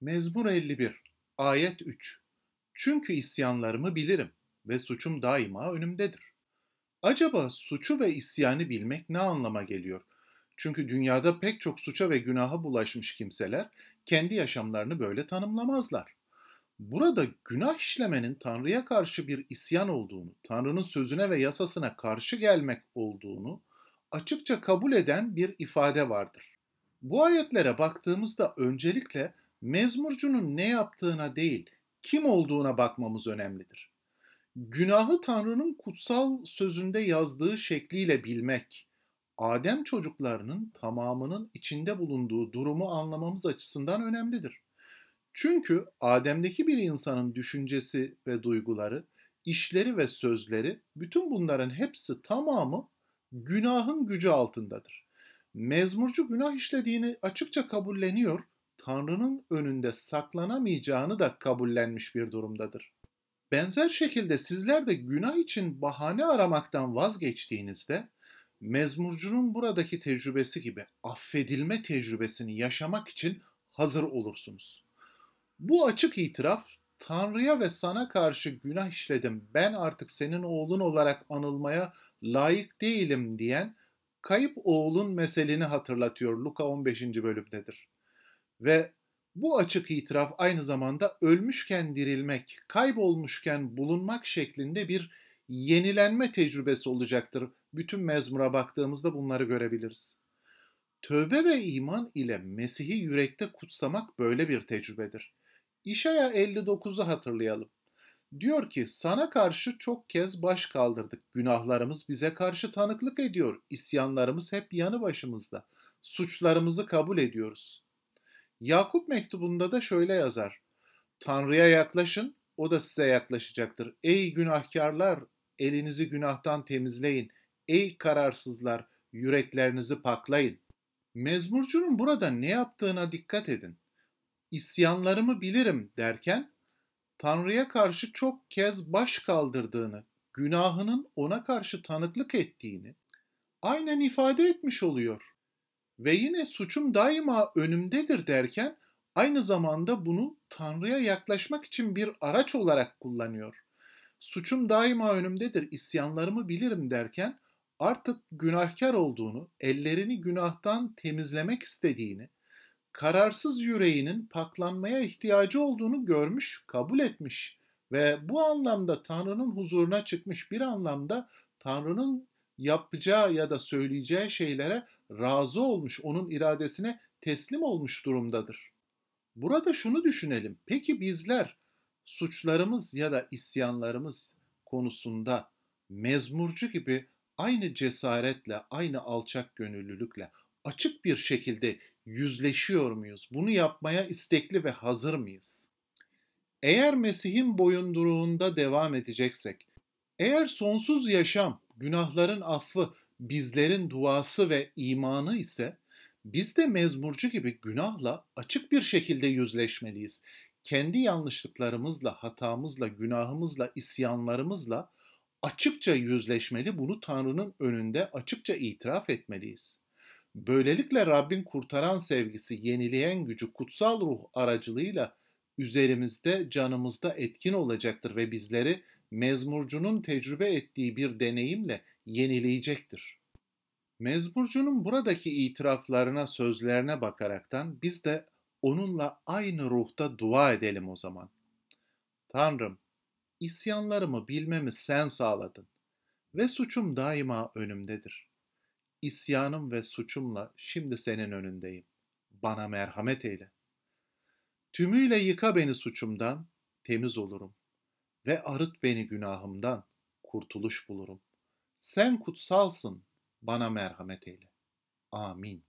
Mezmur 51 Ayet 3 Çünkü isyanlarımı bilirim ve suçum daima önümdedir. Acaba suçu ve isyanı bilmek ne anlama geliyor? Çünkü dünyada pek çok suça ve günaha bulaşmış kimseler kendi yaşamlarını böyle tanımlamazlar. Burada günah işlemenin Tanrı'ya karşı bir isyan olduğunu, Tanrı'nın sözüne ve yasasına karşı gelmek olduğunu açıkça kabul eden bir ifade vardır. Bu ayetlere baktığımızda öncelikle mezmurcunun ne yaptığına değil, kim olduğuna bakmamız önemlidir. Günahı Tanrı'nın kutsal sözünde yazdığı şekliyle bilmek, Adem çocuklarının tamamının içinde bulunduğu durumu anlamamız açısından önemlidir. Çünkü Adem'deki bir insanın düşüncesi ve duyguları, işleri ve sözleri, bütün bunların hepsi tamamı günahın gücü altındadır. Mezmurcu günah işlediğini açıkça kabulleniyor, Tanrı'nın önünde saklanamayacağını da kabullenmiş bir durumdadır. Benzer şekilde sizler de günah için bahane aramaktan vazgeçtiğinizde mezmurcunun buradaki tecrübesi gibi affedilme tecrübesini yaşamak için hazır olursunuz. Bu açık itiraf Tanrı'ya ve sana karşı günah işledim, ben artık senin oğlun olarak anılmaya layık değilim diyen kayıp oğlun meselini hatırlatıyor Luka 15. bölümdedir. Ve bu açık itiraf aynı zamanda ölmüşken dirilmek, kaybolmuşken bulunmak şeklinde bir yenilenme tecrübesi olacaktır. Bütün mezmura baktığımızda bunları görebiliriz. Tövbe ve iman ile Mesih'i yürekte kutsamak böyle bir tecrübedir. İşaya 59'u hatırlayalım. Diyor ki sana karşı çok kez baş kaldırdık. Günahlarımız bize karşı tanıklık ediyor. İsyanlarımız hep yanı başımızda. Suçlarımızı kabul ediyoruz. Yakup mektubunda da şöyle yazar. Tanrı'ya yaklaşın, o da size yaklaşacaktır. Ey günahkarlar, elinizi günahtan temizleyin. Ey kararsızlar, yüreklerinizi paklayın. Mezmurcunun burada ne yaptığına dikkat edin. İsyanlarımı bilirim derken Tanrı'ya karşı çok kez baş kaldırdığını, günahının ona karşı tanıklık ettiğini aynen ifade etmiş oluyor. Ve yine suçum daima önümdedir derken aynı zamanda bunu Tanrı'ya yaklaşmak için bir araç olarak kullanıyor. Suçum daima önümdedir, isyanlarımı bilirim derken artık günahkar olduğunu, ellerini günahtan temizlemek istediğini, kararsız yüreğinin paklanmaya ihtiyacı olduğunu görmüş, kabul etmiş ve bu anlamda Tanrı'nın huzuruna çıkmış bir anlamda Tanrı'nın yapacağı ya da söyleyeceği şeylere razı olmuş, onun iradesine teslim olmuş durumdadır. Burada şunu düşünelim. Peki bizler suçlarımız ya da isyanlarımız konusunda mezmurcu gibi aynı cesaretle, aynı alçak gönüllülükle, açık bir şekilde yüzleşiyor muyuz? Bunu yapmaya istekli ve hazır mıyız? Eğer Mesih'in boyunduruğunda devam edeceksek, eğer sonsuz yaşam, günahların affı, bizlerin duası ve imanı ise biz de mezmurcu gibi günahla açık bir şekilde yüzleşmeliyiz. Kendi yanlışlıklarımızla, hatamızla, günahımızla, isyanlarımızla açıkça yüzleşmeli, bunu Tanrı'nın önünde açıkça itiraf etmeliyiz. Böylelikle Rabbin kurtaran sevgisi, yenileyen gücü kutsal ruh aracılığıyla üzerimizde, canımızda etkin olacaktır ve bizleri mezmurcunun tecrübe ettiği bir deneyimle yenileyecektir. Mezmurcunun buradaki itiraflarına, sözlerine bakaraktan biz de onunla aynı ruhta dua edelim o zaman. Tanrım, isyanlarımı bilmemi sen sağladın ve suçum daima önümdedir. İsyanım ve suçumla şimdi senin önündeyim. Bana merhamet eyle. Tümüyle yıka beni suçumdan, temiz olurum. Ve arıt beni günahımdan, kurtuluş bulurum. Sen kutsalsın, bana merhamet eyle. Amin.